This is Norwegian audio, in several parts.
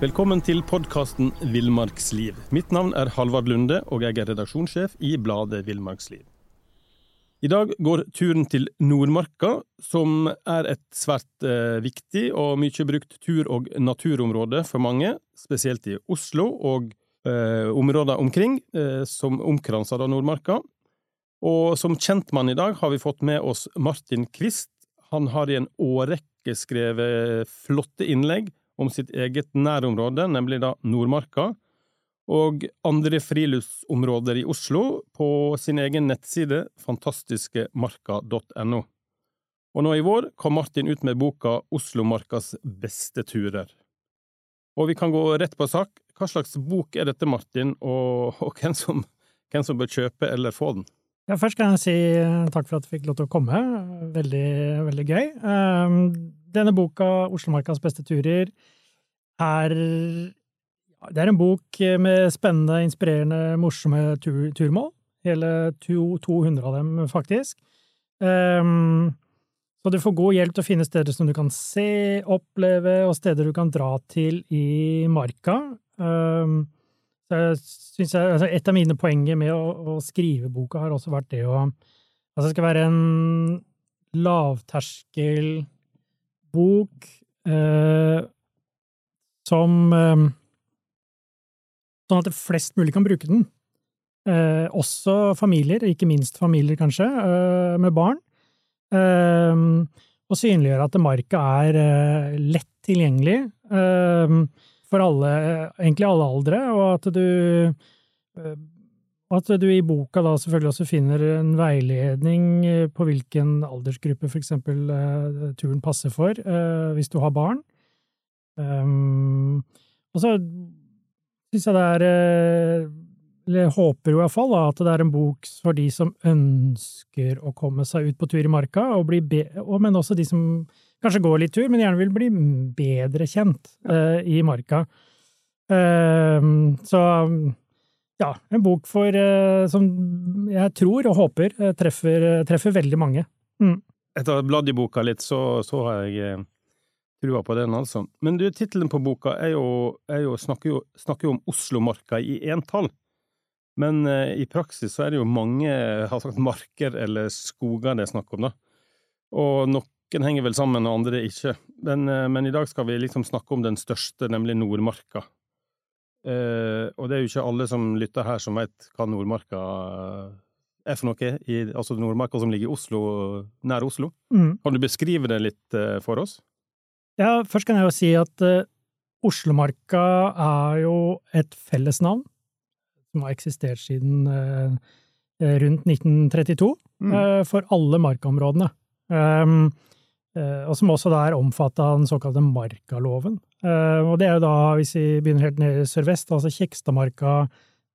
Velkommen til podkasten Villmarksliv. Mitt navn er Halvard Lunde, og jeg er redaksjonssjef i bladet Villmarksliv. I dag går turen til Nordmarka, som er et svært eh, viktig og mye brukt tur- og naturområde for mange, spesielt i Oslo og eh, områder omkring, eh, som omkranser av Nordmarka. Og som kjentmann i dag har vi fått med oss Martin Kvist. Han har i en årrekke skrevet flotte innlegg om sitt eget nærområde, nemlig da Nordmarka, og andre friluftsområder i Oslo på sin egen nettside fantastiskemarka.no. Og nå i vår kom Martin ut med boka Oslomarkas beste turer. Og vi kan gå rett på sak. Hva slags bok er dette, Martin, og, og hvem, som, hvem, som, bør kjøpe eller få den? Ja, først kan jeg si eh, takk for at du fikk lov til å komme. Veldig, veldig gøy. Ehm, denne boka, Oslomarkas beste turer, er det er en bok med spennende, inspirerende, morsomme tur turmål. Hele to, 200 av dem, faktisk. Um, så du får god hjelp til å finne steder som du kan se, oppleve, og steder du kan dra til i marka. Um, så jeg altså Et av mine poenger med å, å, skrive boka har også vært det å Altså, det skal være en lavterskel bok uh, som eh, sånn at flest mulig kan bruke den. Eh, også familier, ikke minst familier kanskje, eh, med barn. Eh, og synliggjøre at marka er eh, lett tilgjengelig eh, for alle, egentlig alle aldre, og at du eh, at du i boka da selvfølgelig også finner en veiledning på hvilken aldersgruppe for eksempel turen passer for, hvis du har barn. Um, og så syns jeg det er eh, Eller håper jo iallfall at det er en bok for de som ønsker å komme seg ut på tur i marka, og bli be men også de som kanskje går litt tur, men gjerne vil bli bedre kjent uh, i marka. Uh, så ja, en bok for uh, som jeg tror og håper treffer, treffer veldig mange. Mm. Etter å ha bladd i boka litt, så, så har jeg trua på den, altså. Men du, tittelen på boka er jo, er jo, snakker, jo snakker jo om Oslomarka i entall. Men eh, i praksis så er det jo mange har sagt, marker eller skoger det er snakk om, da. Og noen henger vel sammen, og andre ikke. Men, eh, men i dag skal vi liksom snakke om den største, nemlig Nordmarka. Eh, og det er jo ikke alle som lytter her som veit hva Nordmarka er for noe, i, altså Nordmarka som ligger i Oslo, nær Oslo. Mm. Kan du beskrive det litt eh, for oss? Ja, først kan jeg jo si at Oslomarka er jo et fellesnavn som har eksistert siden uh, rundt 1932 mm. uh, for alle markaområdene. Um, og som også da er omfattet av den såkalte markaloven. og det er jo da, hvis vi begynner helt ned sørvest, altså Kjekstadmarka,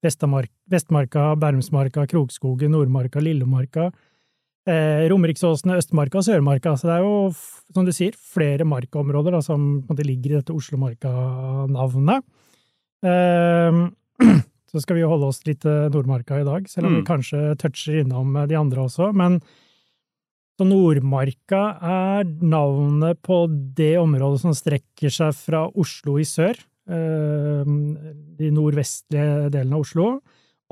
Vestmarka, Bærumsmarka, Krokskogen, Nordmarka, Lillemarka, eh, Romeriksåsene, Østmarka og Sørmarka. Så det er jo, som du sier, flere markaområder da, som ligger i dette Oslomarka-navnet. Eh, så skal vi jo holde oss litt til Nordmarka i dag, selv om mm. vi kanskje toucher innom de andre også. Men så Nordmarka er navnet på det området som strekker seg fra Oslo i sør, eh, de nordvestlige delene av Oslo,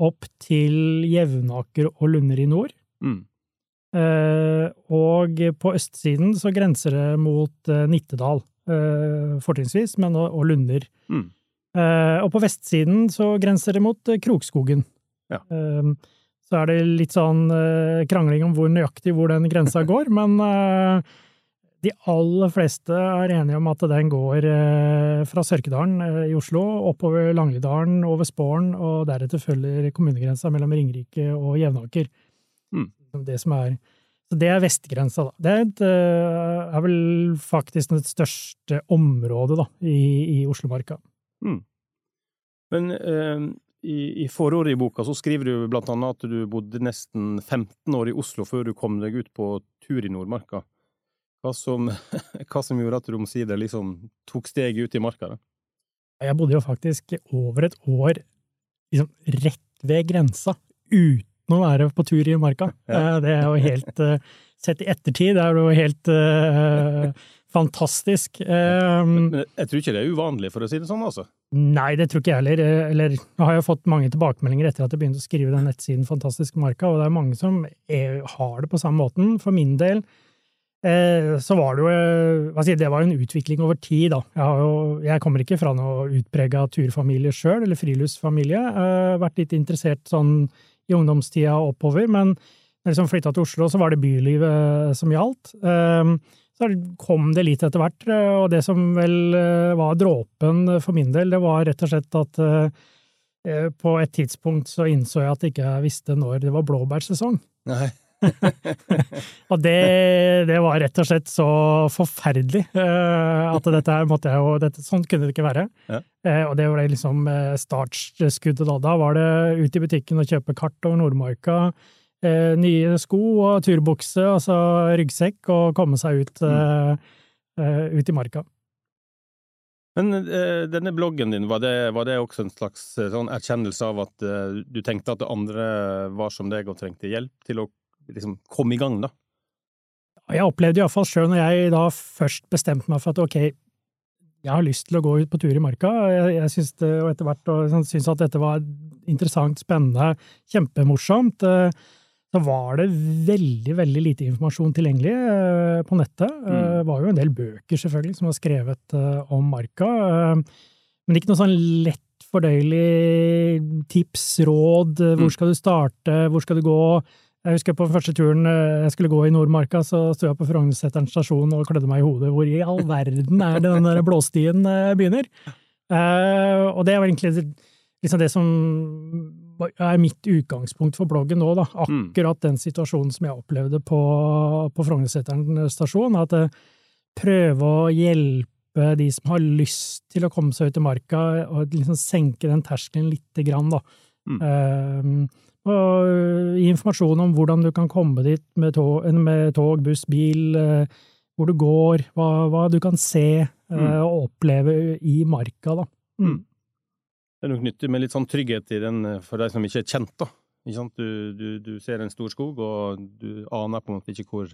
opp til Jevnaker og Lunder i nord. Mm. Eh, og på østsiden så grenser det mot eh, Nittedal, eh, fortrinnsvis, men og, Lunder. Mm. Og på vestsiden så grenser det mot Krokskogen. Ja. Så er det litt sånn krangling om hvor nøyaktig hvor den grensa går, men de aller fleste er enige om at den går fra Sørkedalen i Oslo, oppover Langlidalen, over Spåren, og deretter følger kommunegrensa mellom Ringerike og Jevnaker. Mm. Det som er så det er vestgrensa, da. Det er, et, eh, er, vel faktisk det største området da, i, i Oslomarka. Mm. Men eh, i, i forordet i boka så skriver du blant annet at du bodde nesten 15 år i Oslo før du kom deg ut på tur i Nordmarka. Hva som, hva som gjorde at du omsider liksom tok steget ut i marka? Da? Jeg bodde jo faktisk over et år liksom rett ved grensa, uten å være på tur i marka. Ja. Eh, det er jo helt eh, Sett i ettertid er det jo helt uh, fantastisk. Um, Men jeg tror ikke det er uvanlig, for å si det sånn, altså. Nei, det tror ikke jeg heller. Eh, eller, nå har jeg fått mange tilbakemeldinger etter at jeg begynte å skrive den nettsiden Fantastisk marka, og det er mange som er, har det på samme måten. For min del eh, så var det jo eh, hva si, Det var en utvikling over tid, da. Jeg, jo, jeg kommer ikke fra noe utprega turfamilie sjøl, eller friluftsfamilie. Jeg har vært litt interessert sånn i ungdomstida oppover, men da jeg liksom flytta til Oslo, så var det bylivet som gjaldt. Um, så kom det litt etter hvert, eh, og det som vel eh, var dråpen for min del, det var rett og slett at eh, på et tidspunkt så innså jeg at jeg ikke visste når det var blåbærsesong. Nei. og det, det, var rett og slett så forferdelig at dette måtte jeg jo dette, Sånn kunne det ikke være. Ja. og det ble liksom startskuddet da. Da var det ut i butikken og kjøpe kart over Nordmarka eh, nye sko og turbukse, altså ryggsekk, og komme seg ut, mm. eh, ut i marka. Men eh, denne bloggen din, var det, var det også en slags eh, sånn erkjennelse av at eh, du tenkte at andre var som deg og trengte hjelp til å liksom komme i gang, da? Jeg opplevde iallfall sjøl når jeg da først bestemte meg for at ok, jeg har lyst til å gå ut på tur i marka. Jeg, jeg synes det, og etter hvert sånn, syns at dette var interessant, spennende, kjempemorsomt. Eh, så var det veldig, veldig lite informasjon tilgjengelig eh, på nettet. Mm. Det eh, var jo en del bøker, selvfølgelig, som var skrevet eh, om marka. Men ikke noe sånn lett fordøyelig tips, råd. Hvor mm. skal du starte? Hvor skal du gå? Jeg husker på den første turen jeg skulle gå i Nordmarka, så sto jeg på Frognerseteren stasjon og klødde meg i hodet. Hvor i all verden er det den der blåstien begynner? Og det var egentlig liksom det som er mitt utgangspunkt for bloggen nå, da. Mm. Akkurat den situasjonen som jeg opplevde på, på Frognerseteren stasjon. At eh, prøve å hjelpe de som har lyst til å komme seg ut i marka, og liksom senke den terskelen lite grann, da. Mm. Uh, og informasjon om hvordan du kan komme dit med tog, med tog buss, bil, uh, hvor du går, hva, hva, du kan se uh, og oppleve i marka, da. Mm. Det er nok nyttig med litt sånn trygghet i den eh, for de som ikke er kjent, da. Du, du, du, ser en stor skog, og du aner på en måte ikke hvor,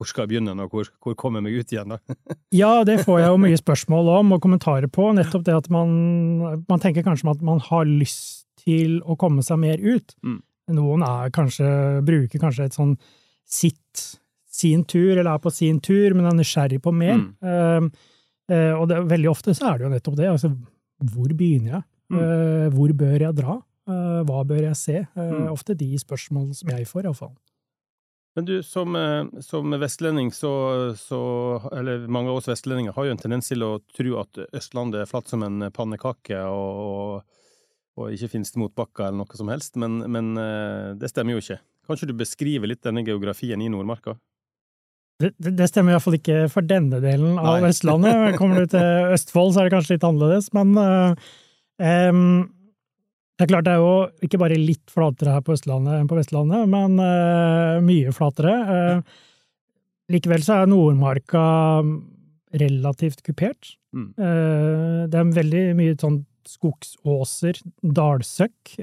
hvor skal jeg begynne, og hvor, hvor kommer jeg meg ut igjen, da? ja, det får jeg jo mye spørsmål om, og kommentarer på. Nettopp det at man, man tenker kanskje at man har lyst til å komme seg mer ut. Mm. Noen kanskje, bruker kanskje et sånn sitt, sin tur, eller er på sin tur, men er nysgjerrig på mer. Mm. Uh, uh, og det, veldig ofte så er det jo nettopp det. Altså, hvor begynner jeg? Mm. Uh, hvor bør jeg dra? Uh, hva bør jeg se? Uh, mm. Ofte de spørsmålene som jeg får, iallfall. Men du, som, som vestlending, så, så, Eller mange av oss vestlendinger har jo en tendens til å tro at Østlandet er flatt som en pannekake, og, og, og ikke finnes det motbakker eller noe som helst, men, men det stemmer jo ikke. Kan ikke du beskrive litt denne geografien i Nordmarka? Det, det, stemmer iallfall ikke for denne delen av Nei. Østlandet. Kommer du til Østfold, så er det kanskje litt annerledes, men uh, Um, det er klart det er jo ikke bare litt flatere her på Østlandet enn på Vestlandet, men uh, mye flatere. Uh, likevel så er Nordmarka relativt kupert. Mm. Uh, det er veldig mye sånn skogsåser, dalsøkk.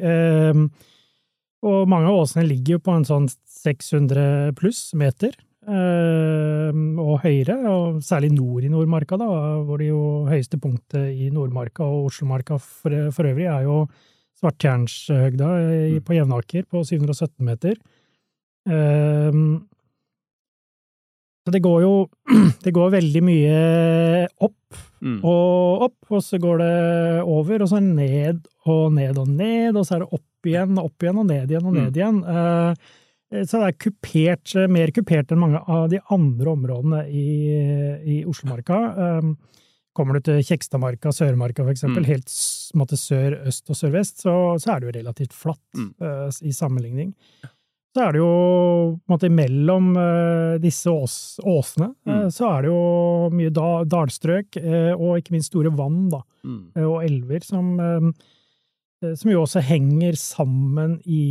og mange av åsene ligger jo på en sånn 600 pluss meter. Eh, og høyere, og særlig nord i Nordmarka, da, hvor det jo høyeste punktet i Nordmarka og Oslomarka for, for øvrig er jo Svarttjernshøgda mm. på Jevnaker på 717 meter. Um, så det går jo det går veldig mye opp mm. og opp, og så går det over, og så ned og ned og ned, og så er det opp igjen, og opp igjen og ned igjen og ned mm. igjen. Eh, så det er kupert, eh, mer kupert enn mange av de andre områdene i, i Oslomarka. Um, kommer du til Kjekstadmarka, Sørmarka eksempel, mm. helt måtte, sør, øst og sørvest, så, så, er det jo relativt flatt mm. uh, i sammenligning. Så er det jo på en måte mellom uh, disse ås, åsene, mm. uh, så er det jo mye da, dalstrøk, og ikke minst store vann da, mm. og elver som Eh, som jo også henger sammen i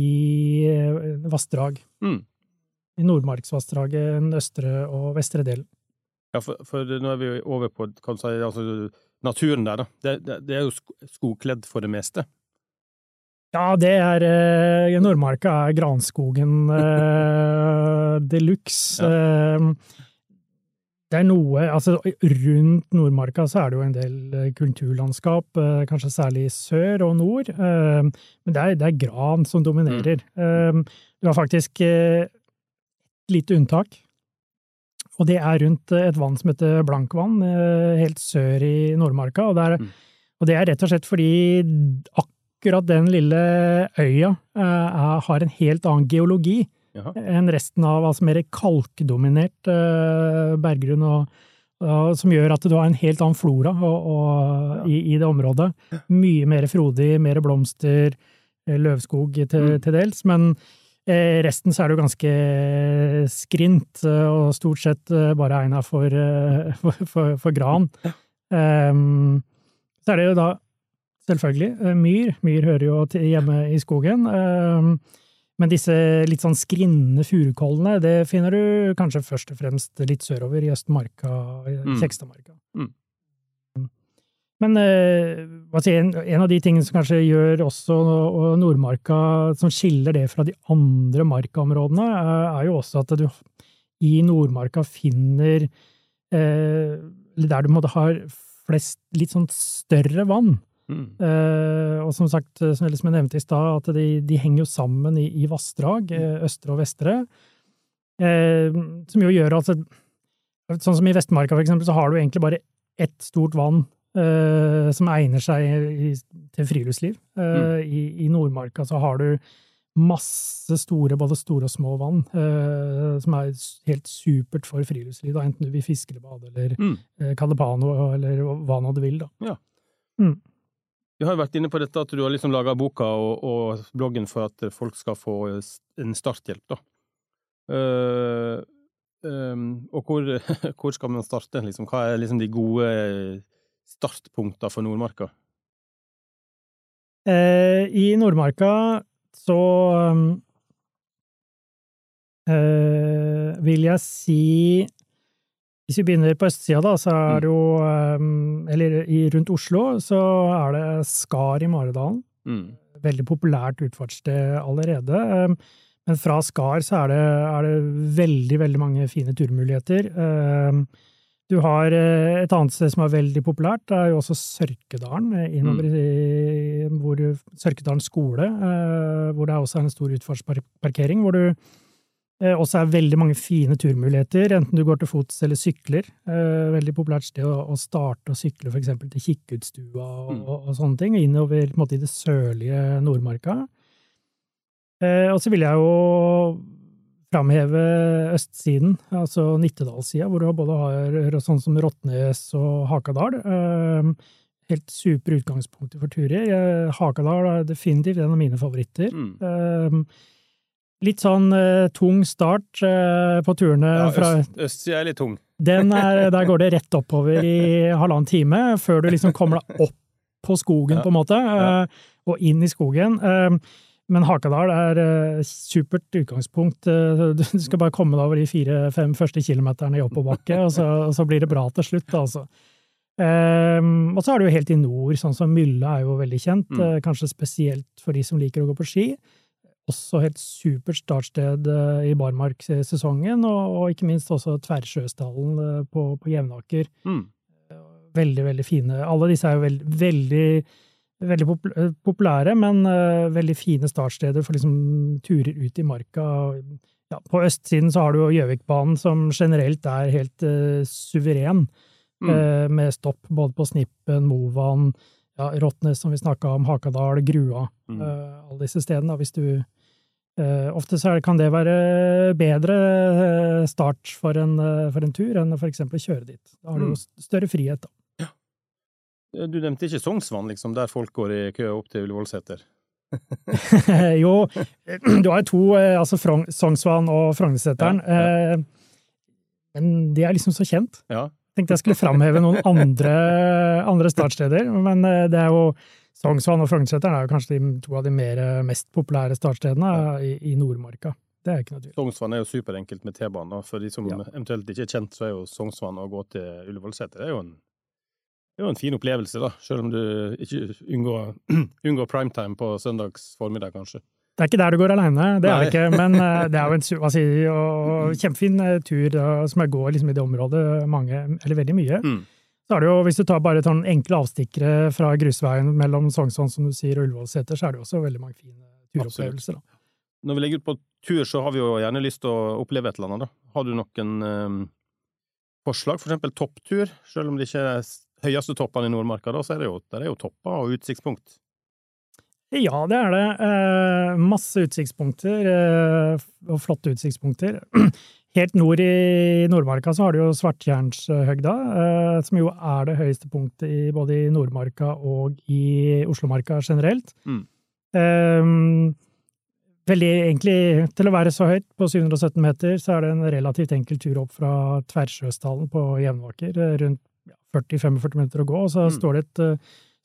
eh, vassdrag. Mm. I Nordmarksvassdraget, den østre og vestre delen. Ja, for, for, nå er vi jo over på kan si, altså, naturen der, da. Det, det, det, er jo skogkledd for det meste? Ja, det er eh, Nordmarka er granskogen eh, de luxe. Ja. Eh, det er noe Altså, rundt Nordmarka så er det jo en del eh, kulturlandskap, eh, kanskje særlig sør og nord, eh, men det er, det er gran som dominerer. Mm. Du har faktisk et lite unntak, og det er rundt et vann som heter Blankvann, helt sør i Nordmarka, og det er, mm. og det er rett og slett fordi akkurat den lille øya har en helt annen geologi Jaha. enn resten av altså mer kalkdominert uh, berggrunn, og, uh, som gjør at du har en helt annen flora og, og, ja. i, i, det området. Mye mer frodig, mer blomster, eh, løvskog til, mm. til dels, men uh, resten så er det jo ganske skrint, og stort sett bare egna for, for, for, for, gran. Um, så er det jo da selvfølgelig myr. Myr hører jo hjemme i skogen. Um, men disse litt sånn skrinnende furukollene, det finner du kanskje først og fremst litt sørover, i Østmarka, mm. Kjekstadmarka. Mm. Men eh, en, en, av de tingene som kanskje gjør også Nordmarka, som skiller det fra de andre markaområdene, er jo også at du i Nordmarka finner eh, Der du måtte ha flest litt sånn større vann. Mm. Uh, og som sagt, som jeg nevnte i stad, at de, de, henger jo sammen i, i vassdrag, uh, østre og vestre, uh, som jo gjør at Sånn som i Vestmarka, for eksempel, så har du egentlig bare ett stort vann som egner seg i, til friluftsliv. Mm. I, I, Nordmarka så har du masse store, både store og små vann, som er helt supert for friluftsliv, da, enten du vil fiske eller bade, eller mm. Calipano, eller hva nå du vil. da. Ja. Mm. Vi har vært inne på dette at du har liksom laga boka og, og, bloggen for at folk skal få en starthjelp, da. Uh, um, og hvor, hvor, skal man starte, liksom? Hva er liksom de gode startpunktene for Nordmarka? Uh, I Nordmarka så uh, vil jeg si hvis vi begynner på østsida, da, så er det jo ehm, Eller rundt Oslo, så er det Skar i Maridalen. Mm. Veldig populært utfartssted allerede. Ehm, men fra Skar så er det, er det, veldig, veldig mange fine turmuligheter. Ehm, du har eh, et annet sted som er veldig populært, det er jo også Sørkedalen. Eh, innover mm. hvor Sørkedalen skole, eh, hvor det også er en stor utfartsparkering. hvor du Eh, også er veldig mange fine turmuligheter, enten du går til fots eller sykler. Eh, veldig populært sted å, starte å sykle eksempel til Kikkutstua og, mm. og, sånne ting, innover på en måte, i det sørlige Nordmarka. Eh, og så vil jeg jo framheve østsiden, altså Nittedalssida, hvor du både har sånn som Rottnes og Hakadal. Helt supre utgangspunkter for turer. Hakadal er definitivt en av mine favoritter. Mm. Litt sånn uh, tung start uh, på turene ja, fra øst, Østsida er litt tung. Er, der går det rett oppover i halvannen time, før du liksom kommer deg opp på skogen, ja. på en måte, uh, og inn i skogen. men Hakadal er supert utgangspunkt. du skal bare komme deg over de fire-fem første kilometerne i oppoverbakke, og, og, så blir det bra til slutt, altså. Um, og så er det jo helt i nord, sånn som Mylle er jo veldig kjent, mm. kanskje spesielt for de som liker å gå på ski også helt supert startsted eh, i barmarksesongen, og, og ikke minst også Tverrsjøstallen eh, på, på Jevnaker. Mm. Veldig, veldig fine. Alle disse er jo veld, veldig, veldig populære, men uh, veldig fine startsteder for liksom turer ut i marka. Ja, på østsiden så har du jo Gjøvikbanen, som generelt er helt uh, suveren, mm. uh, med stopp både på Snippen, Movan, ja, Rottnes, som vi snakka om, Hakadal, Grua. Mm. alle disse stedene, hvis du ofte så kan det være bedre uh, start for en, uh, for en, tur enn for eksempel å kjøre dit. Da har du jo mm. større frihet, da. Ja. Du nevnte ikke Sognsvann, liksom, der folk går i kø opp til Ullevålseter? jo, du har jo to, altså Sognsvann og Frognerseteren, ja, ja. men de er liksom så kjent. Ja. Tenkte jeg skulle framheve noen andre, andre startsteder, men det er jo Sognsvann og Frognerseteren er jo kanskje de, to av de mer, mest populære startstedene i, i Nordmarka. Det er ikke noe tvil. Sognsvann er jo superenkelt med T-bane. For de som ja. eventuelt ikke er kjent, så er jo Sognsvann å gå til Ullevålseter er jo en det er jo en fin opplevelse, da, selv om du ikke unngår, unngår primetime på søndags formiddag, kanskje. Det er ikke der du går aleine, det er det ikke. Men eh, det er jo en sier kjempefin eh, tur som jeg går liksom i det området mange, eller veldig mye. Mm. Så er det jo, Hvis du tar bare sånn enkle avstikkere fra grusveien mellom Sognsvann som du sier, og Ullevålseter, så er det jo også veldig mange fine turopplevelser. da. Når vi legger ut på tur, så har vi jo gjerne lyst til å oppleve et eller annet, da. Har du noen eh, forslag? For eksempel topptur? Selv om det ikke er de høyeste toppene i Nordmarka, da, så er det jo, der er jo topper og utsiktspunkt. Ja, det er det. Eh, masse utsiktspunkter, eh, og flotte utsiktspunkter. Helt nord i Nordmarka så har du jo Svartjernshøgda, eh, som jo er det høyeste punktet i, både i Nordmarka og i Oslomarka generelt. Mm. Eh, veldig egentlig, til å være så høyt, på 717 meter, så er det en relativt enkel tur opp fra Tversjøsdalen på Jevnaker, eh, rundt 40-45 minutter å gå, og så Mm. står det et uh,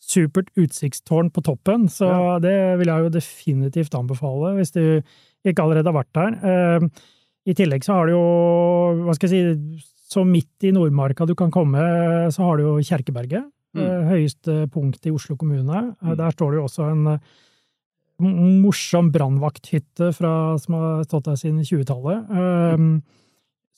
supert utsiktstårn på toppen, så Ja. det vil jeg jo definitivt anbefale hvis du ikke allerede har vært der. Eh, I tillegg så har du jo, hva skal jeg si, så midt i Nordmarka du kan komme, så har du jo Kjerkeberget, Mm. eh, høyeste punkt i Oslo kommune. Eh, Mm. Der står det jo også en eh, morsom brannvakthytte som har stått der siden 20-tallet. Um,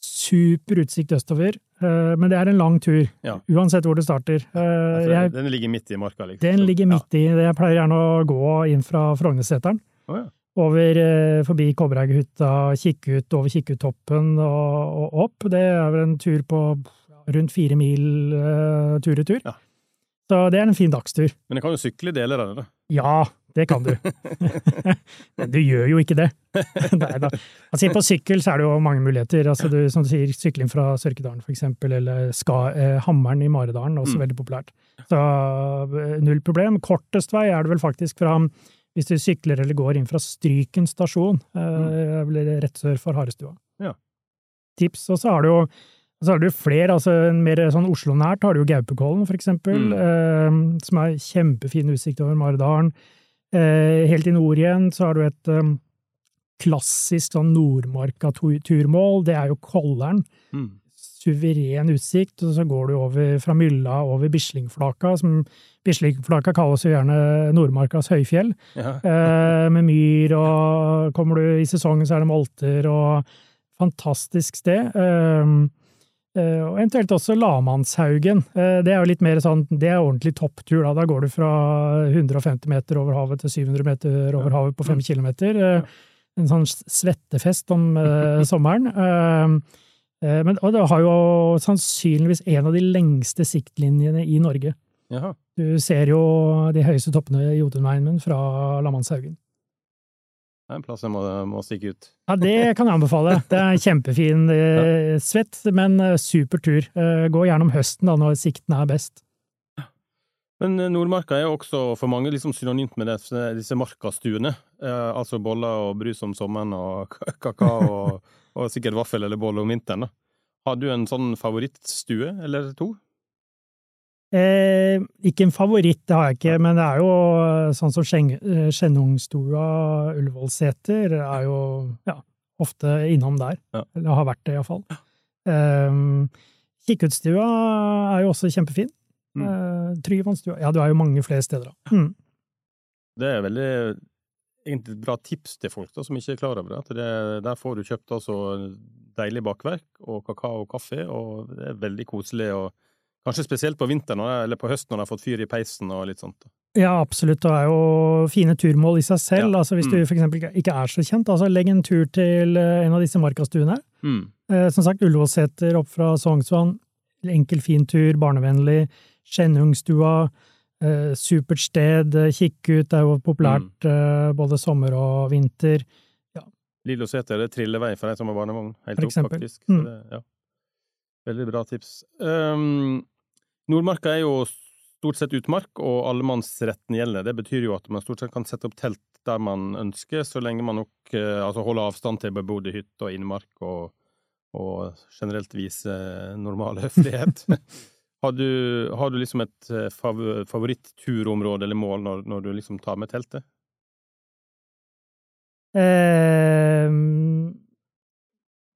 super utsikt østover, eh, men det er en lang tur, Ja. uansett hvor du starter. Eh, Altså, jeg, den ligger midt i marka, liksom. den ligger midt i. Jeg pleier gjerne å gå inn fra Frognerseteren. Oh, ja. Over, eh, forbi Kobberhaughytta, kikke ut over Kikkuttoppen og, og opp. Det er vel en tur på rundt fire mil uh, tur-retur. Ja. Så det er en fin dagstur. Men jeg kan jo sykle deler av det. Ja, det kan du. Men du gjør jo ikke det. Nei da. Altså, på sykkel så er det jo mange muligheter. Altså, du, som du sier, sykling fra Sørkedalen eksempel, eller ska, eh, Hammeren i Maridalen, også Mm. veldig populært. Så eh, null problem. Kortest vei er det vel faktisk fra hvis du sykler eller går inn fra Stryken stasjon, eh, eller rett sør for Harestua. Ja. Tips. Og så har du jo så har du flere, altså mer sånn Oslo-nært har du jo Gaupekollen, for eksempel, Mm. eh, som har kjempefin utsikt over Maridalen. Eh, helt i nord igjen så har du et eh, klassisk sånn Nordmarka-turmål, det er jo Kollern. Mm. Suveren utsikt, og så går du over fra Mylla over Bislingflaka, som Bislingflaka kalles jo gjerne Nordmarkas høyfjell, Ja. eh, med myr, og kommer du i sesongen så er det molter, og fantastisk sted. Eh, eh, og eventuelt også Lamannshaugen. Det er jo litt mer sånn, det er ordentlig topptur, da. Da går du fra 150 meter over havet til 700 meter over havet på 5 kilometer. Eh, en sånn svettefest om sommeren. Eh, men, og det har jo sannsynligvis en av de lengste siktlinjene i Norge. Jaha. Du ser jo de høyeste toppene i Jotunheimen fra Lamannshaugen. Det er en plass jeg må, må stikke ut. Ja, det kan jeg anbefale. Det er kjempefin eh, svett, men eh, super tur. Eh, gå gjerne om høsten, da, når sikten er best. Men Nordmarka er jo også for mange liksom synonymt med disse, disse markastuene. Eh, altså boller og brus om sommeren og ka- kakao og, og sikkert vaffel eller bolle om vinteren. da. Har du en sånn favorittstue eller to? Eh, ikke en favoritt, det har jeg ikke, men det er jo eh, sånn som eh, Skjennungstua, Ullevålseter, er jo ja, ofte innom der. Ja. Eller har vært det, iallfall. Eh, Kikkutstua er jo også kjempefin. Mm. Eh, Tryvannstua Ja, du er jo mange flere steder, da. Mm. Det er veldig egentlig et bra tips til folk da, som ikke er klar over det. Det der får du kjøpt altså deilig bakverk og kakao og kaffe, og det er veldig koselig. og Kanskje spesielt på vinteren eller på høsten når de har fått fyr i peisen og litt sånt. Ja, absolutt. Det er jo fine turmål i seg selv. Ja. Altså, hvis du Mm. eksempel ikke- ikke er så kjent, altså legg en tur til eh, en av disse markastuene. Mm. Eh, som sagt, Ullevålseter opp fra Sognsvann. Enkel, fin tur, barnevennlig. Skjennungstua. Eh, supert sted. eh, Kikke ut, det er jo populært eh, både sommer og vinter. Lillo det triller vei for de som har barnevogn. Helt For opp, faktisk. Så Mm. det, ja. Veldig bra tips. Um, Nordmarka er jo stort sett utmark, og allemannsretten gjelder. Det betyr jo at man stort sett kan sette opp telt der man ønsker, så lenge man nok eh, altså holder avstand til bebodde hytter og innmark, og, og generelt viser normal høflighet. har, du, har du liksom et eh, favoritt-turområde eller mål når, når du liksom tar med teltet? Eh,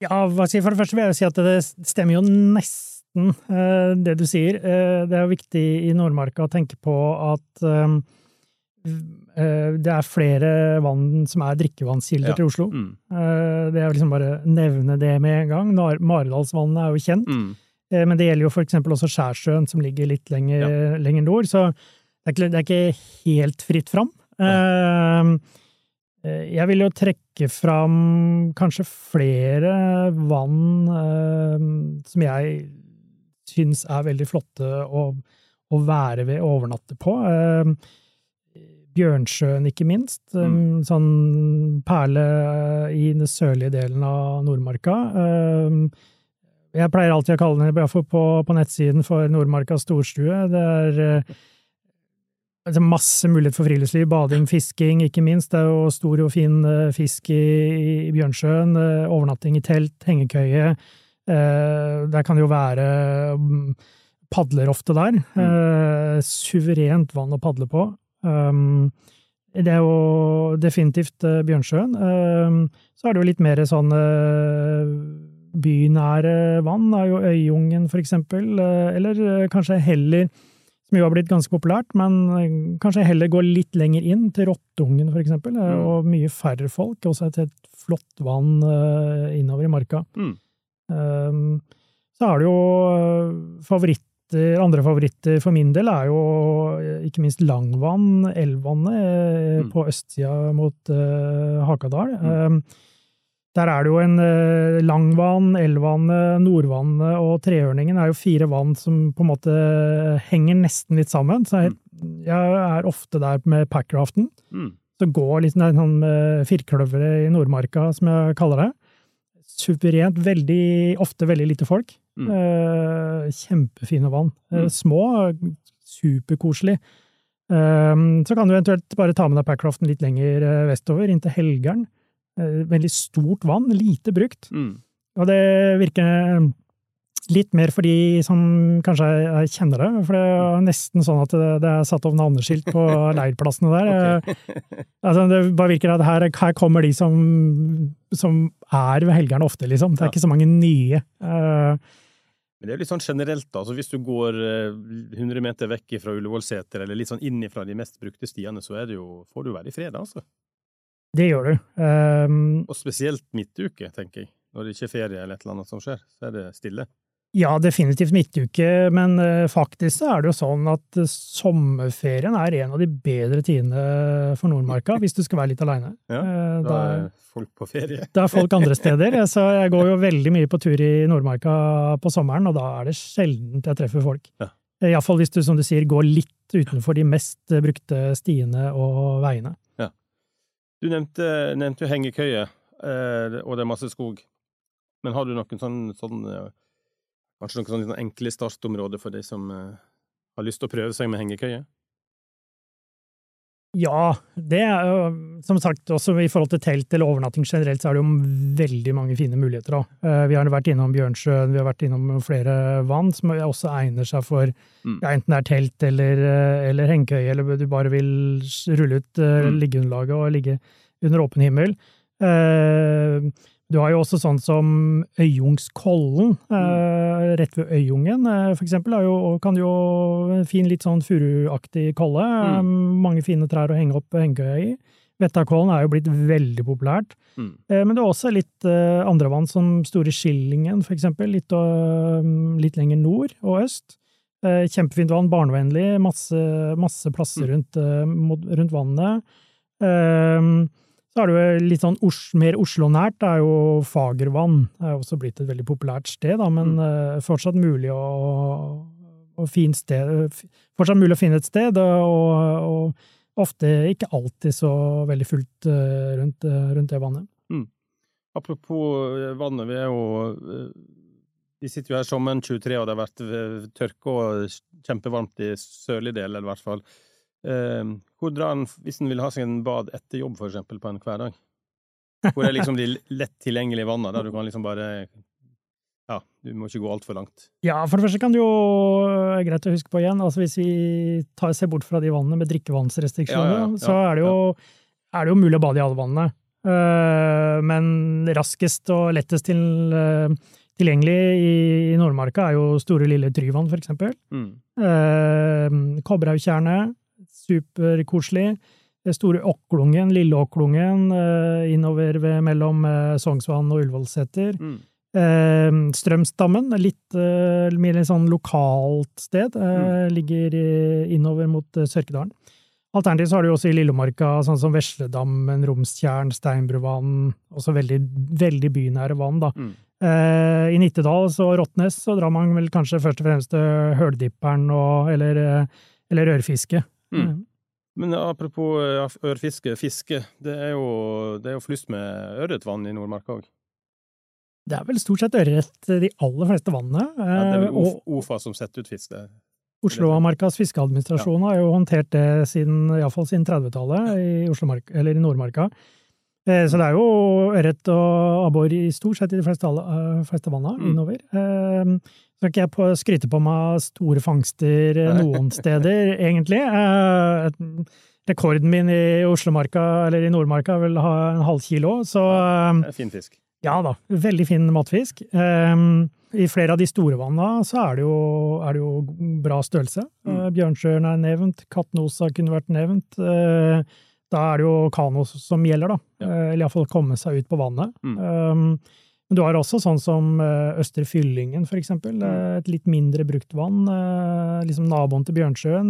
ja, hva jeg, for det første vil jeg si at det stemmer jo nesten, eh, det du sier. Eh, det er jo viktig i Nordmarka å tenke på at eh, eh, det er flere vann som er drikkevannskilder Ja. til Oslo. Mm. Eh, Det er liksom bare nevne det med en gang. Maridalsvannet er jo kjent, Mm. Eh, men det gjelder jo eksempel også Skjærsjøen, som ligger litt lenger, lenger nord. Så det er, det er ikke helt fritt fram. Eh, eh, Jeg vil jo trekke fram kanskje flere vann som jeg syns er veldig flotte å, å være ved og overnatte på. Bjørnsjøen, ikke minst. Mm. Sånn perle i den sørlige delen av Nordmarka. Jeg pleier alltid å kalle den, iallfall på, på nettsiden, for Nordmarkas storstue. Det er eh, er masse mulighet for friluftsliv, bading, fisking, ikke minst. Det er jo stor og fin eh, fisk i, i Bjørnsjøen. eh, Overnatting i telt, hengekøye. Eh, Der kan det jo være mm, padler ofte der. Eh, Suverent vann å padle på. Det er jo definitivt Bjørnsjøen. Så er det jo litt mer sånn bynære vann. Er jo Øyungen, for eksempel. eh, Eller eh, kanskje heller som jo har blitt ganske populært, men eh, kanskje heller gå litt lenger inn, til Rottungen for eksempel, Mm. og mye færre folk, også et helt flott vann innover i marka. Mm. Så er det jo favoritter, andre favoritter for min del er jo ikke minst Langvann, elvvannet, Mm. på østsida mot Hakadal. Mm. Der er det jo en eh, Langvann, Elvannet, Nordvannet og Treørningen er jo fire vann som på en måte henger nesten litt sammen. Så jeg, jeg er ofte der med packraften. Mm. Så går litt sånn sånn med firkløveret i Nordmarka, som jeg kaller det. Suverent. Veldig, ofte veldig lite folk. Mm. Eh, kjempefine vann. Eh, Mm. små, superkoselig. Eh, så kan du eventuelt bare ta med deg packraften litt lenger eh, vestover, inn til Helgeren. Eh, veldig stort vann, lite brukt. Mm. Og det virker litt mer for de som kanskje er- kjenner det, for det er nesten sånn at det, er satt opp navneskilt på leirplassene der. Eh, Altså, det bare virker at her, her kommer de som, som er ved helgerne ofte, liksom. Det er Ja. ikke så mange nye. Eh, Men det er jo litt sånn generelt, da. Altså, hvis du går eh, 100 meter vekk fra Ullevålseter, eller litt sånn inn fra de mest brukte stiene, så er det jo, får du være i fred, altså. Det gjør du. Um, Og spesielt midtuke, tenker jeg. Når det ikke er ferie eller et eller annet som skjer, så er det stille. Ja, definitivt midtuke, men eh, faktisk så er det jo sånn at eh, sommerferien er en av de bedre tidene for Nordmarka, hvis du skal være litt aleine. Ja, Eh, Da er folk på ferie. Da er folk andre steder, så jeg går jo veldig mye på tur i Nordmarka på sommeren, og da er det sjeldent jeg treffer folk. Ja. Iallfall hvis du, som du sier, går litt utenfor de mest brukte stiene og veiene. Du nevnte, nevnte hengekøye, eh, og det er masse skog. Men har du noen sånn, sånn Kanskje noen sånne enkle startområder for de som eh, har lyst til å prøve seg med hengekøye? Ja, det er jo som sagt også i forhold til telt eller overnatting generelt, så er det jo veldig mange fine muligheter. da. Eh, Vi har vært innom Bjørnsjøen, vi har vært innom flere vann som også egner seg for Mm. ja, enten det er telt eller, eh, eller hengekøye, eller du bare vil rulle ut eh, Mm. liggeunderlaget og ligge under åpen himmel. Du har jo også sånn som Øyungskollen, eh, rett ved Øyungen, eh, for eksempel, er jo, kan jo fin, litt sånn furuaktig kolle. Mm. Eh, Mange fine trær å henge opp hengekøya i. Vettakollen er jo blitt veldig populært. Mm. Eh, Men det er også litt eh, andre vann, som Store Skillingen, for eksempel, litt, og, litt lenger nord og øst. Eh, Kjempefint vann, barnevennlig, masse, masse plasser Mm. rundt, rundt vannet. Eh, Så er det jo litt sånn Os mer Oslo-nært, det er jo Fagervann. Det er jo også blitt et veldig populært sted, da, men Mm. eh, fortsatt mulig å, å fint sted, fortsatt mulig å finne et sted, og, og ofte ikke alltid så veldig fullt eh, rundt, eh, rundt det vannet. Apropos eh, vannet, vi er jo eh, Vi sitter jo her sommeren 23, og det har vært eh, tørke og kjempevarmt i sørlig del, eller i hvert fall. Eh, hvor drar han hvis han vil ha seg en bad etter jobb, for eksempel, på en hverdag? Hvor er liksom de lett tilgjengelige vannene, der du kan liksom bare Ja, du må ikke gå altfor langt. Ja, for det første kan det jo er greit å huske på igjen, altså hvis vi tar, ser bort fra de vannene med drikkevannsrestriksjoner, Ja, ja, så er det, jo, er det jo mulig å bade i alle vannene. Eh, men raskest og lettest til, eh, tilgjengelig i, i Nordmarka er jo Store Lille Tryvann, for eksempel. Mm. Eh, Kobberhaugtjernet, superkoselig. Store Åklungen, Lille Okklungen, eh, innover ved, mellom eh, Sognsvann og Ullevålseter. Mm. Eh, Strømsdammen, litt mer sånn lokalt sted, mm. ligger innover mot Sørkedalen. Alternativt så har du også i Lillemarka sånn som Vesledammen, Romstjern, Steinbruvann, også veldig, veldig bynære vann, da. Mm. Eh, I Nittedal og Rottnes så drar man vel kanskje først og fremst til Høldipperen og, eller, eller ørfiske. Mm. Men apropos ørfiske, fiske. Det er jo, det er jo flust med ørretvann i Nordmarka òg. Det er vel stort sett ørret de aller fleste vannene. Ja, det er eh, vel OFA som setter ut fisk der. Oslomarkas fiskeadministrasjon har jo håndtert det siden, iallfall siden 30-tallet i, i Nordmarka. Eh, Så det er jo ørret og abbor i stort sett i de fleste, alle- eh, fleste vanna Mm. innover. Eh, skal ikke jeg på, skryte på meg store fangster eh, noen steder, egentlig. Eh, Rekorden min i Oslomarka, eller i Nordmarka, vil ha en halv kilo, så ja, er fin fisk. ja da, veldig fin matfisk. Ehm, I flere av de store vanna så er det jo, er det jo bra størrelse. Mm. Eh, Bjørnsjøen er nevnt, Katnosa kunne vært nevnt. Eh, da er det jo kano som gjelder, da. Ja. Eh, eller iallfall komme seg ut på vannet. Mm. Men du har også sånn som eh, Østre Fyllingen, for eksempel. Mm. Eh, Et litt mindre brukt vann. eh, Liksom naboen til Bjørnsjøen.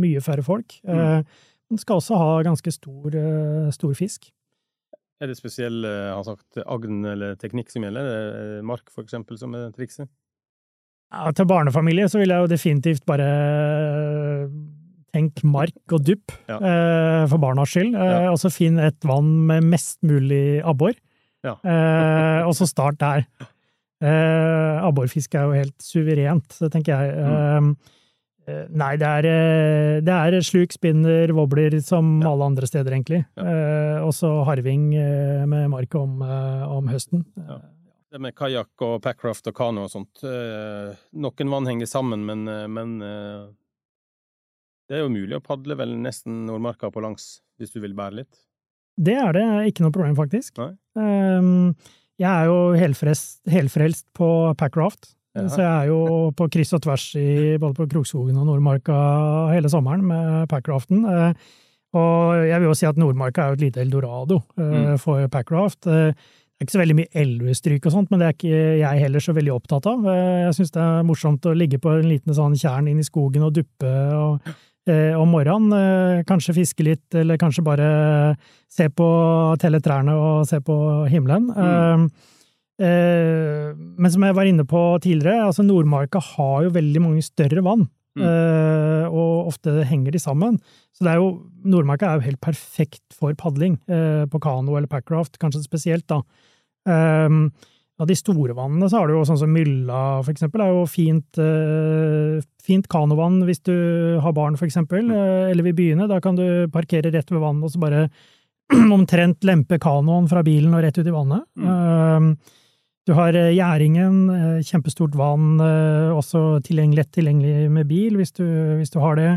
Mye færre folk. Mm. Den skal også ha ganske stor, stor fisk. Er det spesiell har sagt, agn eller teknikk som gjelder? Er Mark, for eksempel, som er trikset? Ja, til barnefamilie så vil jeg jo definitivt bare tenk mark og dupp, Ja. for barnas skyld. Ja. Og så finn et vann med mest mulig abbor, Ja. eh, og så start der. Eh, abborfiske er jo helt suverent, det tenker jeg. Mm. Eh, eh, nei, det er, eh, det er sluk, spinner, wobbler som Ja. alle andre steder, egentlig. Ja. Eh, og så harving med mark om, om høsten. Ja. Det med kajakk og packraft og kano og sånt. Noen vann henger sammen, men, men det er jo mulig å padle vel nesten Nordmarka på langs, hvis du vil bære litt. Det er det ikke noe problem, faktisk. Ehm, jeg er jo helfrelst, helfrelst på packraft, Ja. så jeg er jo på kryss og tvers i både på Krokskogen og Nordmarka hele sommeren med packraften. Eh, og jeg vil jo si at Nordmarka er jo et lite eldorado eh, Mm. for packraft. Eh, det er ikke så veldig mye elvestryk og sånt, men det er ikke jeg heller så veldig opptatt av. Jeg syns det er morsomt å ligge på en liten sånn tjern inn i skogen og duppe og om morgenen. Eh, kanskje fiske litt, eller kanskje bare se på, telle trærne og se på himmelen. Mm. Eh, eh, men som jeg var inne på tidligere, altså Nordmarka har jo veldig mange større vann. Mm. eh, og ofte henger de sammen. Så det er jo, Nordmarka er jo helt perfekt for padling, eh, på kano eller packraft, kanskje spesielt, da. Av de store vannene så har du jo sånn som Mylla, for eksempel, er jo fint, eh, fint kanovann hvis du har barn, for eksempel, eh, eller vil begynne. Da kan du parkere rett ved vannet og så bare omtrent lempe kanoen fra bilen og rett ut i vannet. Um, du har eh, Gjæringen, eh, kjempestort vann, eh, også tilgjengelig, lett tilgjengelig med bil hvis du, hvis du har det.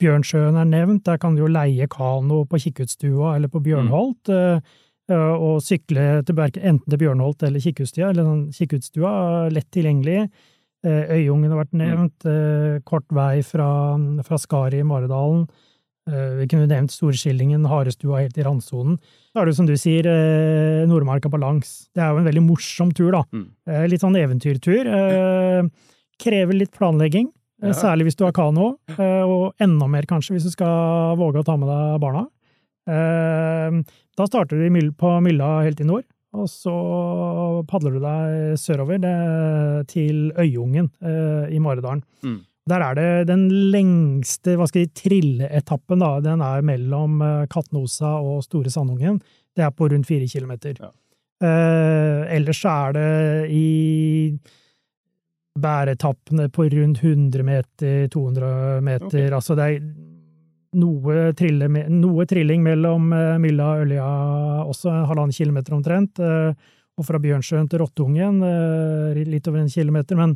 Bjørnsjøen er nevnt, der kan du jo leie kano på Kikkutstua eller på Bjørnholt. eh, Og sykle til, Berke- enten til Bjørnholt eller Kikkutstua, eller sånn Kikkutstua, lett tilgjengelig. Eh, Øyungen har vært nevnt, eh, kort vei fra, fra Skari i Maridalen. Eh, Vi kunne nevnt Storskillingen, Harestua helt i randsonen. Da er det jo som du sier, Nordmarka på langs. Det er jo en veldig morsom tur, da. Mm. Litt sånn eventyrtur. Krever litt planlegging, særlig hvis du har kano, og enda mer kanskje hvis du skal våge å ta med deg barna. Eh, Da starter du på Mylla helt i nord, og så padler du deg sørover til Øyungen eh, i Maridalen. Mm. Der er det den lengste hva skal jeg trilleetappen, da. Den er mellom Katnosa og Store Sandungen. Det er på rundt fire kilometer. Ja. Eh, ellers så er det i bæretappene på rundt 100 meter, 200 meter. Okay. Altså det er noe, trille, noe trilling mellom eh, Mylla og Ølja også, halvannen kilometer omtrent. eh, og fra Bjørnsjøen til Rottungen, eh, litt over en kilometer. Men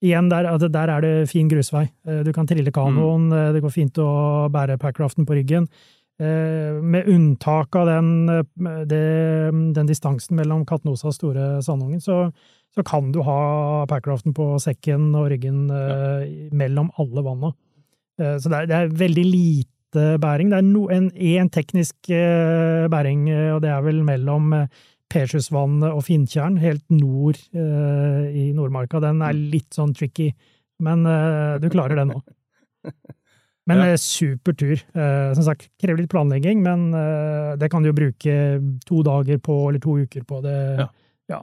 igjen, der, altså, der er det fin grusvei. Du kan trille kanoen, mm. det går fint å bære packraften på ryggen. Med unntak av den, det, den distansen mellom Katnosa og Store Sandungen, så, så kan du ha packraften på sekken og ryggen ja. mellom alle vanna. Så det er, det er veldig lite lite bæring. Det er no, en, en teknisk eh, bæring, eh, og det er vel mellom eh, og Finntjern, helt nord i Nordmarka. Den er litt sånn tricky, men du klarer det nå. Men Ja. super tur. Som sagt, krever litt planlegging, men det kan du jo bruke to dager på, eller to uker på. Det, Ja. ja.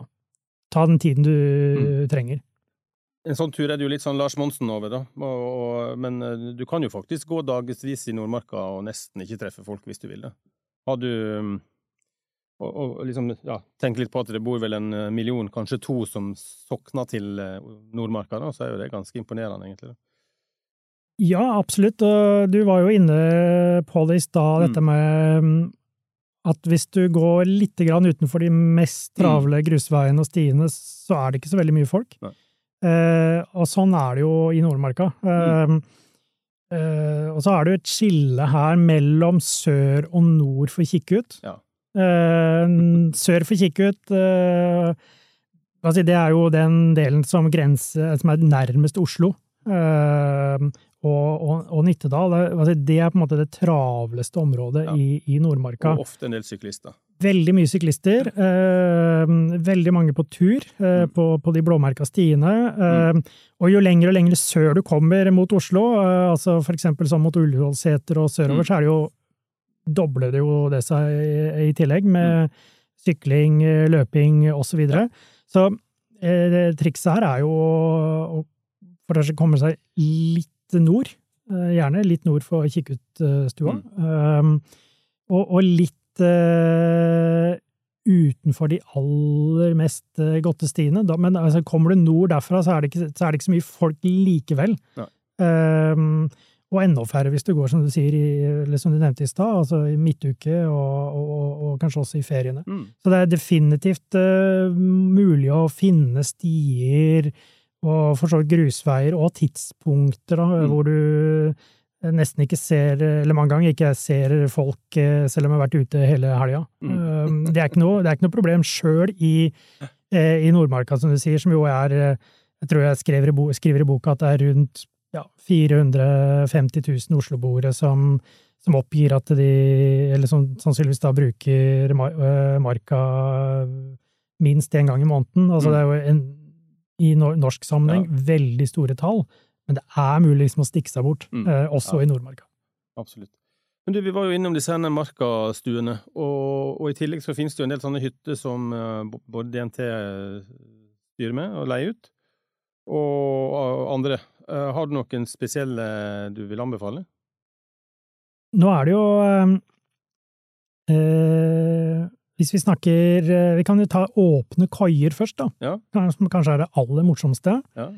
Ta den tiden du Mm. trenger. En sånn tur er det jo litt sånn Lars Monsen over, da. Og, og, men eh, du kan jo faktisk gå dagevis i Nordmarka og nesten ikke treffe folk hvis du vil det. Har du mm, og, og liksom, ja, tenk litt på at det bor vel en eh, million, kanskje to, som sokner til eh, Nordmarka, da, så er jo det ganske imponerende, egentlig. da. Ja, absolutt. Og du var jo inne på det i stad, Mm. dette med mm, at hvis du går litt grann utenfor de mest travle grusveiene og stiene, så er det ikke så veldig mye folk. Nei. Eh, og sånn er det jo i Nordmarka. Eh, eh, og så er det jo et skille her mellom sør og nord for Kikkut. Ja. Eh, sør for Kikkut Det er jo den delen som, grenser, som er nærmest Oslo. Og, og, og Nittedal. Det, altså det er på en måte det travleste området Ja. i, i Nordmarka. Og ofte en del syklister. Veldig mye syklister. Eh, veldig mange på tur eh, Mm. på, på de blåmerka stiene. Eh, Og jo lenger og lenger sør du kommer mot Oslo, eh, altså eksempel sånn mot Ullevålseter og sørover, Mm. så er det jo dobler det jo det seg i, i tillegg, med sykling, eh, løping osv. Så, videre. så eh, trikset her er jo å å komme seg litt nord, eh, gjerne litt nord for Kikkutstua, um, og, og litt uh, utenfor de aller mest eh, godte stiene. Men altså, kommer du nord derfra, så er, det ikke, så er det ikke så mye folk likevel. Um, og enda færre hvis du går, som du sier, i, eller som du nevnte i stad, altså i midtuke og, og, og kanskje også i feriene. Mm. Så det er definitivt uh, mulig å finne stier og for så vidt grusveier og tidspunkter da, Mm. hvor du nesten ikke ser, eller mange ganger ikke ser folk eh, selv om jeg har vært ute hele helga. Mm. Um, Det, er ikke noe- det er ikke noe problem sjøl i, eh, i Nordmarka, som du sier, som jo er eh, Jeg tror jeg skriver i, bo, skriver i boka at det er rundt ja, 450 000 osloboere som, som oppgir at de Eller som sannsynligvis da bruker marka minst én gang i måneden. Altså Mm. det er jo en, i norsk sammenheng veldig store tall, men det er mulig liksom å stikke seg bort, Mm. eh, også Ja. i Nordmarka. Absolutt. Men du, vi var jo innom disse markastuene, og, og i tillegg så finnes det jo en del sånne hytter som eh, både DNT styrer med og leier ut, og og andre. Eh, Har du noen spesielle du vil anbefale? Nå er det jo eh, eh, Hvis vi snakker eh, Vi kan jo ta åpne koier først, da. Ja. Som kanskje er det aller morsomste. Ja.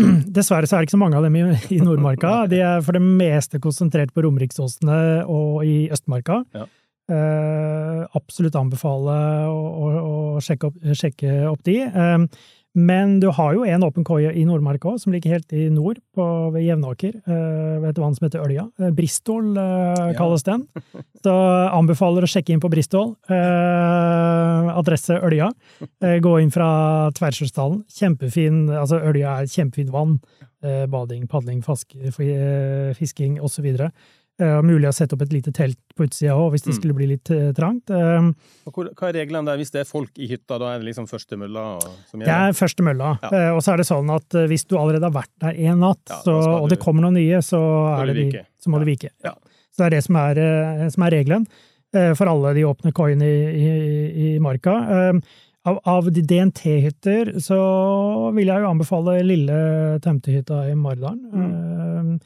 Dessverre så er det ikke så mange av dem i, i Nordmarka. De er for det meste konsentrert på Romeriksåsene og i Østmarka. Ja. Eh, absolutt anbefale å, å, å sjekke, opp, sjekke opp de. Eh, men du har jo en åpen koie i Nordmarka òg, som ligger helt i nord, på, ved Jevnaker, eh, ved et vann som heter Ølja. Eh, Bristol kalles Ja. den. Så anbefaler å sjekke inn på Bristol. Eh, adresse Ølja. Eh, gå inn fra Tversjøsdalen. Kjempefin altså Ølja er kjempefint vann. Eh, bading, padling, fask, f- eh, fisking osv. Eh, mulig å sette opp et lite telt på utsida òg, hvis det Mm. skulle bli litt eh, trangt. Eh, hvor, hva er reglene der hvis det er folk i hytta? Da er det liksom første mølla som det er første mølla. Ja. Og så er det sånn at hvis du allerede har vært der én natt, Ja, så, og det kommer noen nye, så, er de, så må Ja. du vike. Så det er det som er, som er regelen for alle de åpne koiene i, i, i marka. Av, av de DNT-hytter så vil jeg jo anbefale lille tømtehytta i Maridalen. Eh,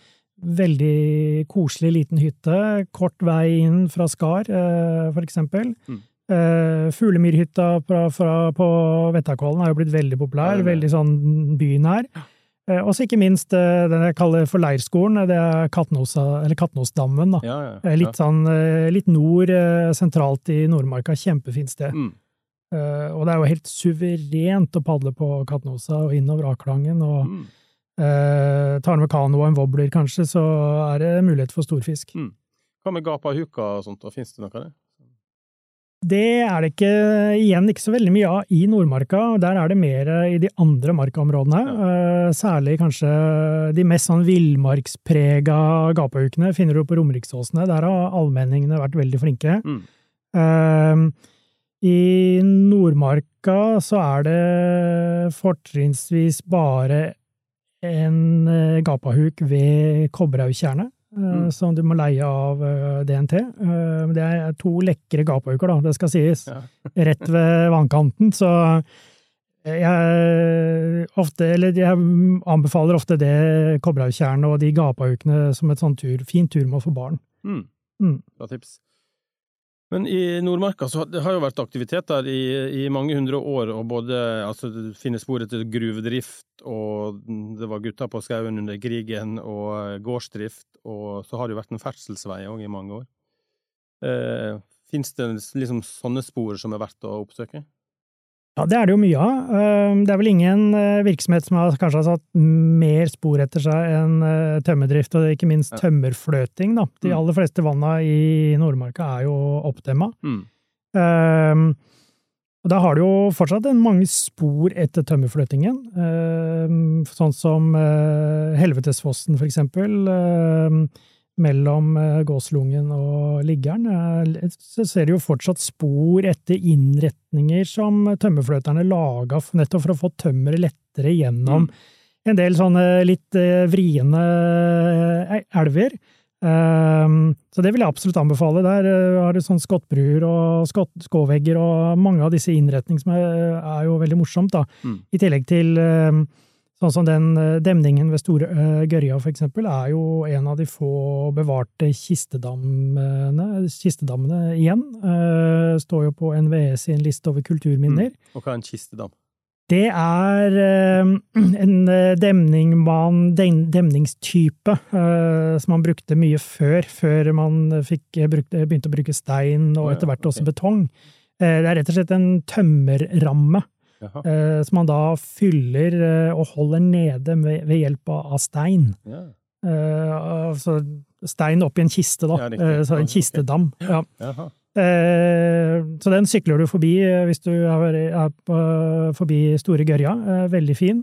Veldig koselig liten hytte. Kort vei inn fra Skar, eh, for eksempel. Mm. Eh, Fuglemyrhytta fra, fra, på Vettakollen er jo blitt veldig populær. Ja. Veldig sånn bynær. Eh, Og så ikke minst den jeg kaller for leirskolen. Det er Katnosa, eller Katnosdammen. da. Ja, ja. Litt sånn litt nord, sentralt i Nordmarka. Kjempefint sted. Mm. Og det er jo helt suverent å padle på Katnosa og innover Aklangen. Og Mm. Eh, tar med kano og en wobbler, kanskje, så er det mulighet for storfisk. Hva med gapahuka og sånt? og Finnes det noe av det? Det er det ikke, igjen ikke så veldig mye av i Nordmarka. Der er det mer i de andre markaområdene. Ja. Særlig kanskje de mest sånn villmarksprega gapahukene finner du på Romeriksåsene. Der har allmenningene vært veldig flinke. Mm. Eh, I Nordmarka så er det fortrinnsvis bare en uh, gapahuk ved Kobberhaugtjernet. Mm. Eh, som du må leie av eh, DNT. Eh, det er to lekre gapahuker, da, det skal sies. Ja. Rett ved vannkanten, så jeg, ofte, jeg anbefaler ofte det Kobberhaugtjernet og de gapahukene som et sånn tur, fint turmål for barn. Mm. Mm. Bra tips. Men i Nordmarka så det har jo vært aktivitet der i, i mange hundre år, og både altså, det finnes spor etter gruvedrift, og det var gutta på skauen under krigen, og gårdsdrift, og så har det jo vært en ferdselsvei òg i mange år. Eh, finnes det liksom sånne spor som er verdt å oppsøke? Ja, det er det jo mye av. Ehm, det er vel ingen eh, virksomhet som har kanskje har satt mer spor etter seg enn eh, tømmerdrift, og ikke minst tømmerfløting. Da. De mm. aller fleste vanna i Nordmarka er jo oppdemma. Mm. Um, og da har du jo fortsatt mange spor etter tømmerfløtingen. Um, sånn som uh, Helvetesfossen, for eksempel. Um, mellom eh, Gåslungen og Liggeren, eh, så ser du jo fortsatt spor etter innretninger som tømmerfløterne laga nettopp for å få tømmeret lettere gjennom mm. en del sånne litt eh, vriene elver. Så det vil jeg absolutt anbefale. Der har du sånn skottbruer og skåvegger og mange av disse innretningene som er, jo veldig morsomt, da. Mm. I tillegg til Sånn som den eh, demningen ved Store uh, Gørja, for eksempel, er jo en av de få bevarte kistedammene, kistedammene igjen. Uh, står jo på NVE sin liste over kulturminner. Mm. Og hva er en kistedam? Det er en demning man, demningstype som man brukte mye før, før man fikk, begynte å bruke stein og etter hvert også betong. Det er rett og slett en tømmerramme eh, som man da fyller eh, og holder nede ved, ved hjelp av stein. Ja. Eh, altså stein oppi en kiste, da. Ja, så en kistedam. Ja. så den sykler du forbi hvis du er, forbi Store Gørja. veldig fin.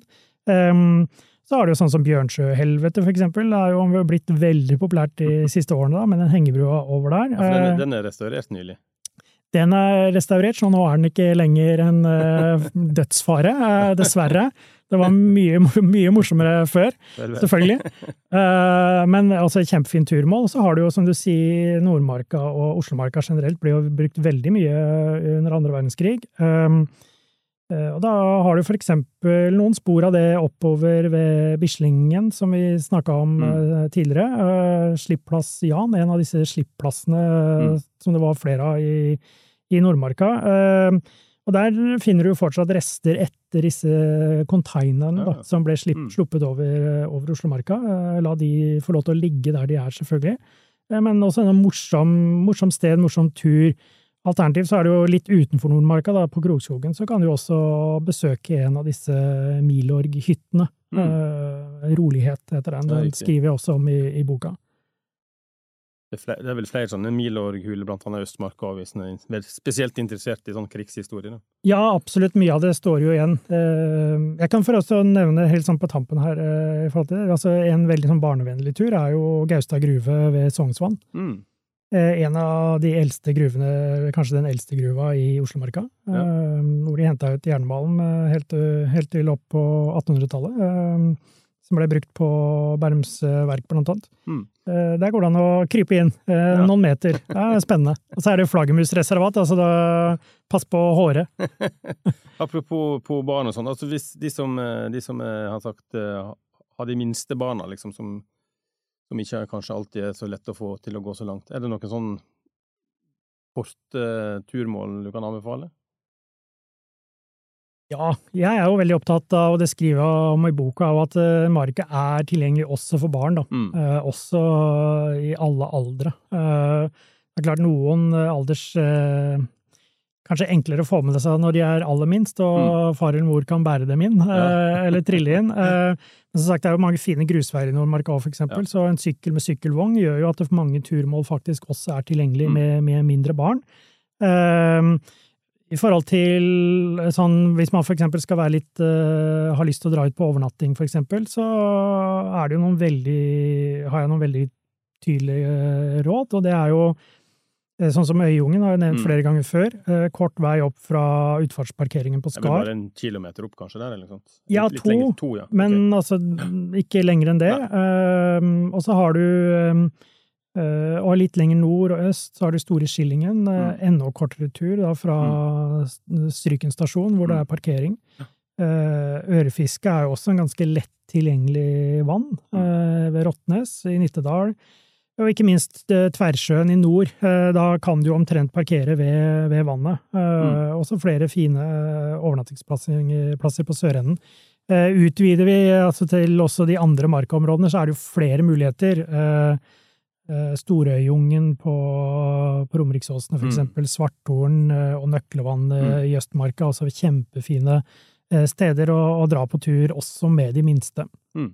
Så har du sånn som Bjørnsjøhelvete, for eksempel. Det er jo blitt veldig populært de siste årene, da, med den hengebrua over der. Ja, den, den er restaurert nylig? Den er restaurert, så nå er den ikke lenger en uh, dødsfare, uh, dessverre. Det var mye, mye morsommere før, selvfølgelig. Uh, men altså kjempefint turmål. Så har du jo, som du sier, Nordmarka og Oslomarka generelt blir jo brukt veldig mye under andre verdenskrig. Um, og da har du for eksempel noen spor av det oppover ved Bislingen, som vi snakka om mm. tidligere. Slippplass Jan, en av disse slippplassene mm. som det var flere av i i Nordmarka. Og der finner du fortsatt rester etter disse konteinerne ja, som ble slipp, mm. sluppet over, over Oslomarka. Eh, la de få lov til å ligge der de er, selvfølgelig. Eh, men også en morsom, morsom sted, morsom tur. Alternativt så er det jo litt utenfor Nordmarka, da, på Krokskogen, så kan du også besøke en av disse Milorg-hyttene. Mm. Uh, rolighet heter den. Den skriver jeg også om i, i boka. Det er, vel flere sånne Milorg-huler, blant annet Østmarka, hvis en er spesielt interessert i sånn krigshistorie? Da. Ja, absolutt. Mye av det står jo igjen. Uh, jeg kan for også nevne helt sånn på tampen her uh, i forhold til det. Altså, En veldig sånn barnevennlig tur er jo Gaustad gruve ved Sognsvann. Mm. Eh, en av de eldste gruvene, kanskje den eldste gruva i Oslomarka. Ja. Hvor de henta ut jernmalm helt, helt til opp på 1800-tallet som ble brukt på Bærums verk, blant annet. Mm. Eh, der går det an å krype inn eh, ja. noen meter. Det er spennende. Og så er det flaggermusreservat, altså da pass på håret. Apropos på barn og sånn, altså hvis de som, eh, de som har sagt har de minste barna, liksom, som, som, ikke kanskje alltid er så lett å få til å gå så langt, er det noen sånn korte turmål du kan anbefale? Ja, jeg er jo veldig opptatt av, og det skriver jeg om i boka, av at uh, marka er tilgjengelig også for barn. da. Mm. Eh, også i alle aldre. Eh, det er klart noen alders Kanskje enklere å få med seg når de er aller minst, og mm. far eller mor kan bære dem inn, ja. eller trille inn. men som sagt, det er jo mange fine grusveier i Nordmarka òg, eksempel, ja. så en sykkel med sykkelvogn gjør jo at mange turmål faktisk også er tilgjengelig mm. med, med mindre barn. Um, I forhold til sånn Hvis man for eksempel skal være litt har lyst til å dra ut på overnatting, eksempel, så er det jo noen veldig Har jeg noen veldig tydelige råd, og det er jo Eh, sånn som Øyungen har jeg nevnt mm. flere ganger før. Eh, kort vei opp fra utfartsparkeringen på Skar. Bare en kilometer opp, kanskje? der, eller noe sånt? Ja, litt, to, lenger, to ja. men okay. altså ikke lenger enn det. Um, og så har du uh, Og litt lenger nord og øst så har du Store Skillingen. Uh, mm. Enda kortere tur da, fra mm. Stryken stasjon, hvor det er parkering. parkering. Ørefiske er jo også en ganske lett tilgjengelig vann mm. ved Rottnes i Nittedal. Og ikke minst eh, Tverrsjøen i nord. Eh, da kan du omtrent parkere ved, ved vannet. Eh, mm. Også flere fine overnattingsplasser på sørenden. Utvider vi altså til også de andre markaområdene, så er det jo flere muligheter. Storøyjungen på, på Romeriksåsene, for mm. eksempel. Svarthorn og Nøklevannet mm. i Østmarka. Altså kjempefine steder å, å, dra på tur, også med de minste. Mm.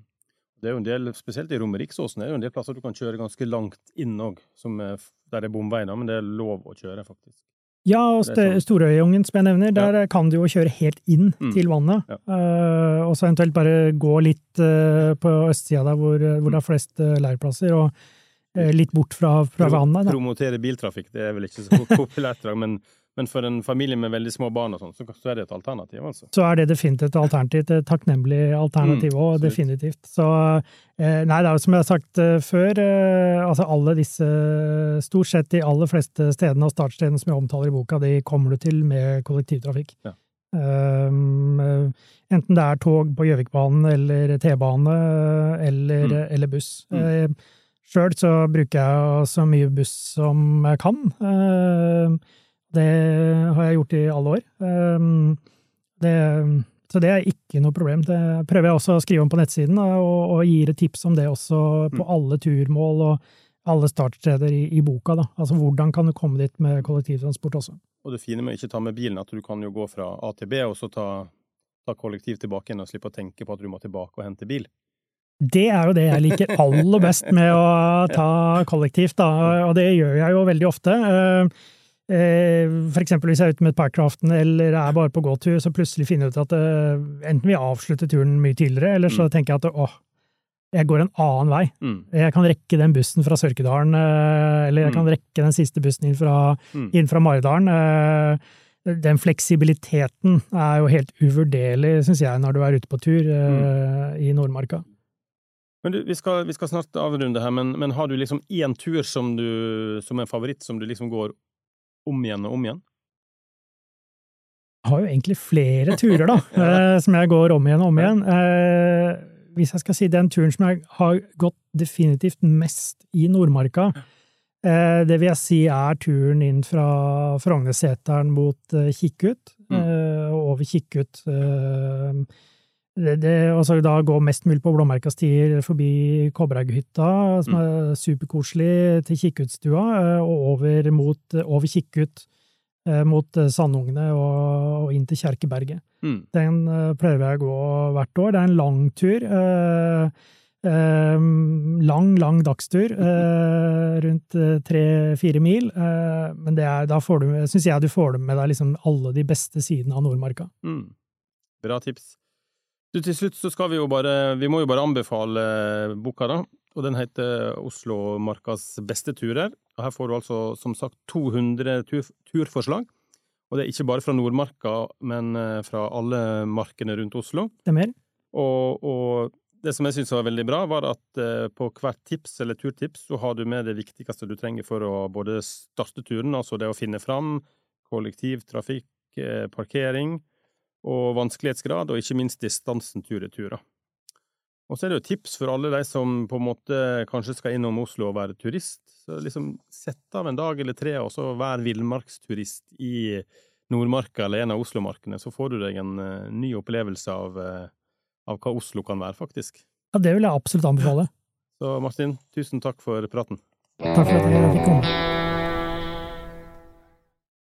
Det er jo en del, Spesielt i Romeriksåsen er det jo en del plasser du kan kjøre ganske langt inn òg, der er bomveier, men det er lov å kjøre, faktisk. Ja, og sånn. Storøyungen, som jeg nevner, der ja. kan du jo kjøre helt inn mm. til vannet. Ja. Uh, og så eventuelt bare gå litt uh, på østsida der hvor, hvor, det er flest uh, leirplasser, og litt bort fra, fra vannet. Da. Promotere biltrafikk, det er vel ikke så populært, men men for en familie med veldig små barn og sånn, så, så, er det et alternativ, altså. Så er det definitivt et alternativ, et takknemlig alternativ òg, mm, definitivt. Så eh, nei, det er jo som jeg har sagt uh, før, eh, altså alle disse, stort sett de aller fleste stedene og startstedene som jeg omtaler i boka, de kommer du til med kollektivtrafikk. Ja. Um, enten det er tog på Gjøvikbanen eller T-bane eller, mm. eller, buss. Mm. Sjøl så bruker jeg så mye buss som jeg kan. Uh, det har jeg gjort i alle år. Ehm, det, så det er ikke noe problem. Det prøver jeg også å skrive om på nettsiden, og, og gir et tips om det også på mm. alle turmål og alle startsteder i, i, boka. Da. Altså hvordan kan du komme dit med kollektivtransport også. Og det fine med å ikke ta med bilen, at du kan jo gå fra A til B, og så ta, ta kollektiv tilbake igjen, og slippe å tenke på at du må tilbake og hente bil. Det er jo det jeg liker aller best med å ta kollektivt, da, og det gjør jeg jo veldig ofte. Uh, Eh, for eksempel hvis jeg er ute med et par til aften eller er bare på gåtur, så plutselig finner jeg ut at eh, enten vi avslutter turen mye tidligere, eller så mm. tenker jeg at åh, jeg går en annen vei. Mm. Jeg kan rekke den bussen fra Sørkedalen, eh, eller jeg mm. kan rekke den siste bussen inn fra, mm. inn fra Maridalen. Den fleksibiliteten er jo helt uvurderlig, syns jeg, når du er ute på tur mm. i Nordmarka. Men du, vi, skal, vi skal, snart avrunde her, men, men har du liksom én tur som, du, som en favoritt, som du liksom går om igjen og om igjen? Jeg har jo egentlig flere turer, da, ja. Eh, som jeg går om igjen og om igjen. Eh, hvis jeg skal si den turen som jeg har gått definitivt mest i Nordmarka, eh, det vil jeg si er turen inn fra Frognerseteren mot Kikkut, mm. og over Kikkut. Det, det, altså da gå mest mulig på blåmerka forbi Kobberhaughytta, som mm. er superkoselig, til Kikkutstua, og over, mot, over Kikkut eh, mot eh, Sandungene og, og, inn til Kjerkeberget. Mm. Den pleier jeg å gå hvert år. Det er en lang tur. Eh, eh, lang, lang dagstur. rundt tre-fire mil. men det er, da syns jeg du får med deg liksom alle de beste sidene av Nordmarka. Mm. Bra tips. Du, til slutt så skal vi jo bare Vi må jo bare anbefale boka, da. Og den heter Oslo-markas beste turer. Og her får du altså, som sagt, 200 tur turforslag. Og det er ikke bare fra Nordmarka, men eh, fra alle markene rundt Oslo. Det er mer. Og, og det som jeg syns var veldig bra, var at uh, på hvert tips eller turtips så har du med det viktigste du trenger for å både starte turen, altså det å finne fram, kollektivtrafikk, trafikk, parkering, og vanskelighetsgrad, og ikke minst distansen tur-retur. Og så er det jo tips for alle de som på en måte kanskje skal innom Oslo og være turist. Så liksom Sett av en dag eller tre, og så vær villmarksturist i Nordmarka eller en av Oslomarkene, så får du deg en uh, ny opplevelse av, uh, av, hva Oslo kan være, faktisk. Ja, det vil jeg absolutt anbefale. Så Martin, tusen takk for praten. Takk for at jeg fikk komme.